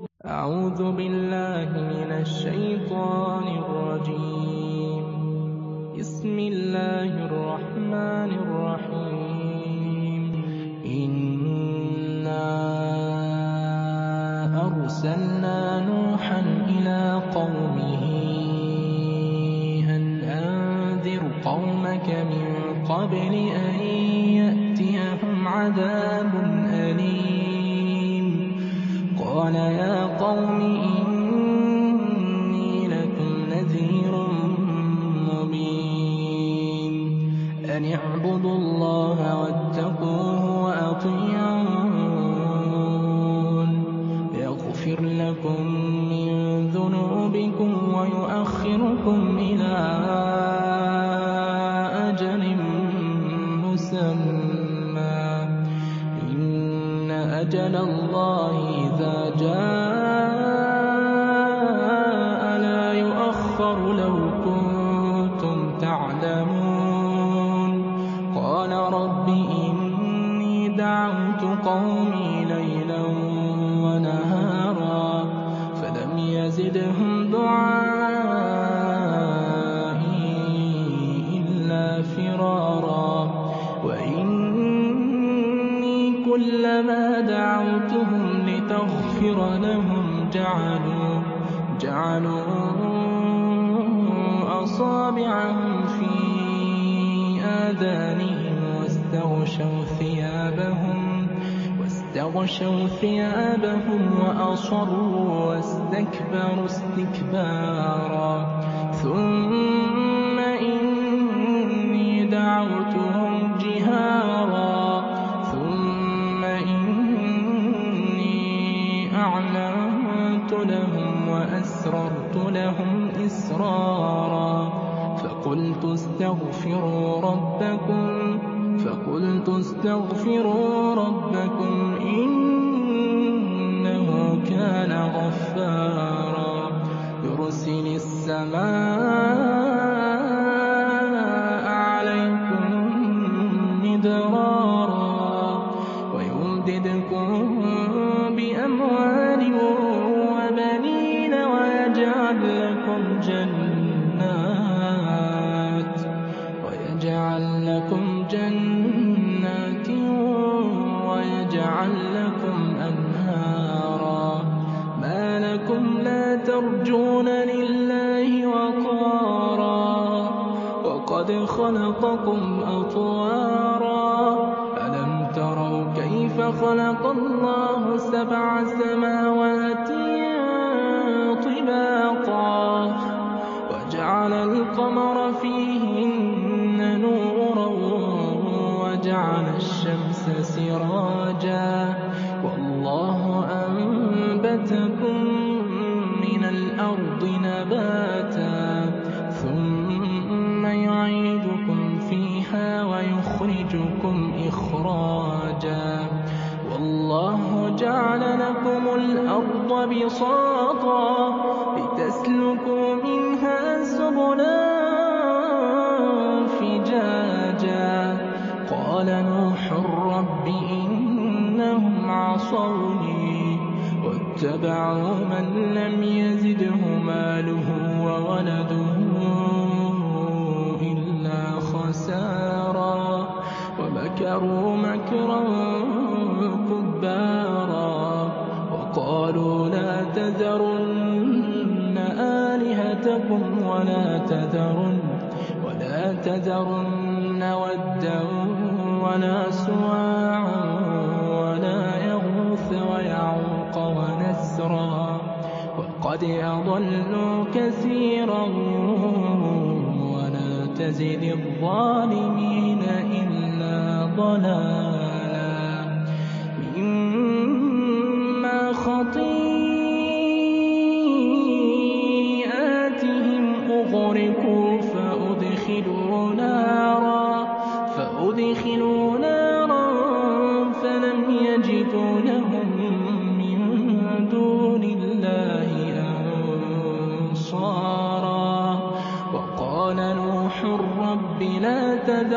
أعوذ بالله من الشيطان الرجيم. بسم الله الرحمن الرحيم. إنا أرسلنا نوحا إلى قومه أن أنذر قومك من قبل أن يأتيهم عذاب قوم إني لكم نذير مبين. أن اعبدوا الله واتقوه وأطيعون. يغفر لكم من ذنوبكم ويؤخركم إلى أجل مسمى. إن أجل الله إذا جاء واستغشوا ثيابهم واستغشوا ثيابهم وأصروا واستكبروا استكبارا. ثم إني دعوتهم جهارا. ثم إني أعلنت لهم وأسررت لهم إسرارا. فقلت استغفروا ربكم فقلت استغفروا ربكم إنه كان غفارا. يرسل السماء خلق الله سبع سماوات بساطا لتسلكوا منها سبلا فجاجا. قال نوح رب إنهم عصوني واتبعوا من لم يزده ماله وولده. تذرن ولا تذرن ودا ولا سواعا ولا يغوث ويعوق ونسرا وقد أضلوا كثيرا ولا تزد الظالمين إلا ضلالا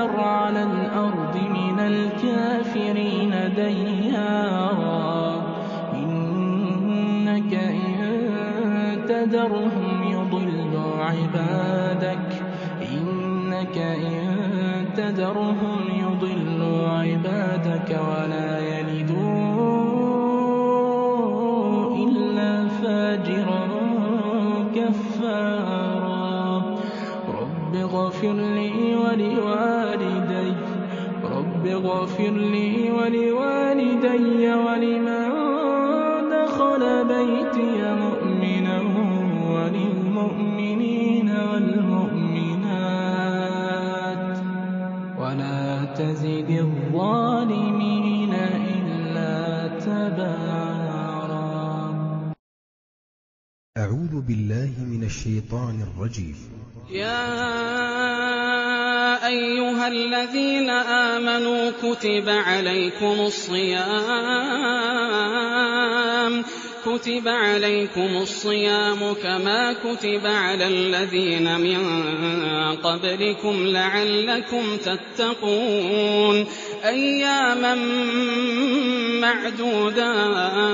تذر على الأرض من الكافرين ديارا. إنك تذرهم يضلوا عبادك. إنك إن تذرهم يضلوا عبادك ولا رب اغفر لي ولوالدي ولمن دخل بيتي مؤمنا وللمؤمنين والمؤمنات. ولا تزد الظالمين إلا تبارا. أعوذ بالله من الشيطان الرجيم. يا أيها الذين آمنوا كتب عليكم الصيام كتب عليكم الصيام كما كتب على الذين من قبلكم لعلكم تتقون. أياما معدودات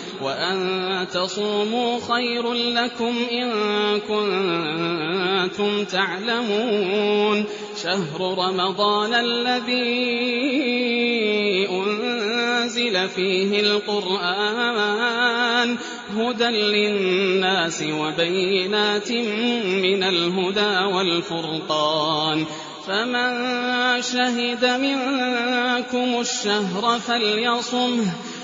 وأن تصوموا خير لكم إن كنتم تعلمون شهر رمضان الذي أنزل فيه القرآن هدى للناس وبينات من الهدى والفرقان فمن شهد منكم الشهر فليصمه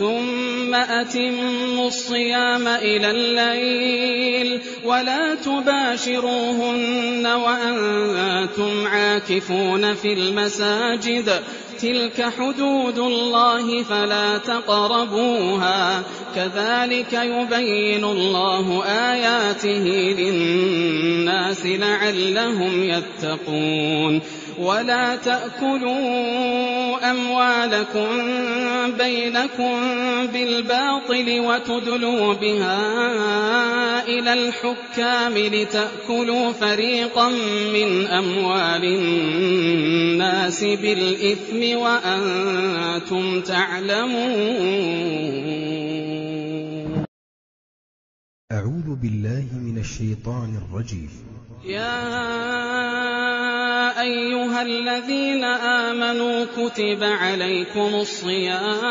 ثم أتموا الصيام إلى الليل ولا تباشروهن وأنتم عاكفون في المساجد. تلك حدود الله فلا تقربوها كذلك يبين الله آياته للناس لعلهم يتقون ولا تأكلوا أموالكم بينكم بالباطل وتدلوا بها إلى الحكام لتأكلوا فريقا من أموال الناس بالإثم وأنتم تعلمون. أعوذ بالله من الشيطان الرجيم. يا أيها الذين آمنوا كتب عليكم الصيام.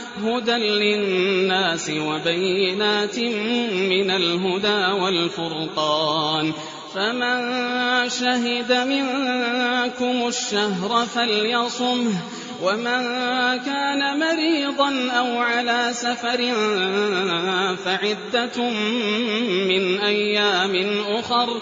هدى للناس وبينات من الهدى والفرقان. فمن شهد منكم الشهر فليصمه ومن كان مريضا أو على سفر فعدة من أيام أخر.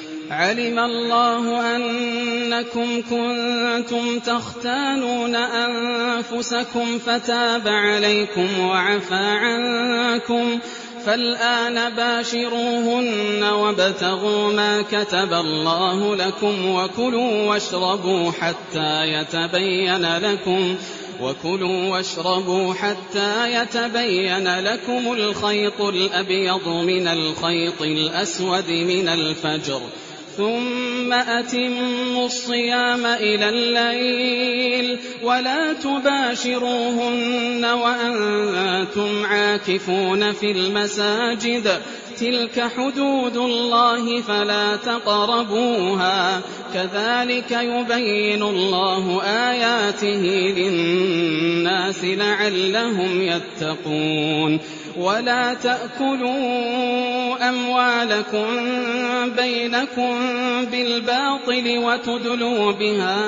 علم الله أنكم كنتم تختانون أنفسكم فتاب عليكم وعفى عنكم فالآن باشروهن وابتغوا ما كتب الله لكم وكلوا واشربوا حتى يتبين لكم وكلوا واشربوا حتى يتبين لكم الخيط الأبيض من الخيط الأسود من الفجر ثم أتموا الصيام إلى الليل ولا تباشروهن وأنتم عاكفون في المساجد. تلك حدود الله فلا تقربوها كذلك يبين الله آياته للناس لعلهم يتقون ولا تأكلوا أموالكم بينكم بالباطل وتدلوا بها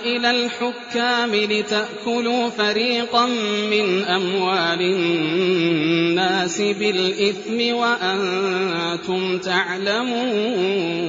إلى الحكام لتأكلوا فريقا من أموال الناس بالإثم وأنتم تعلمون.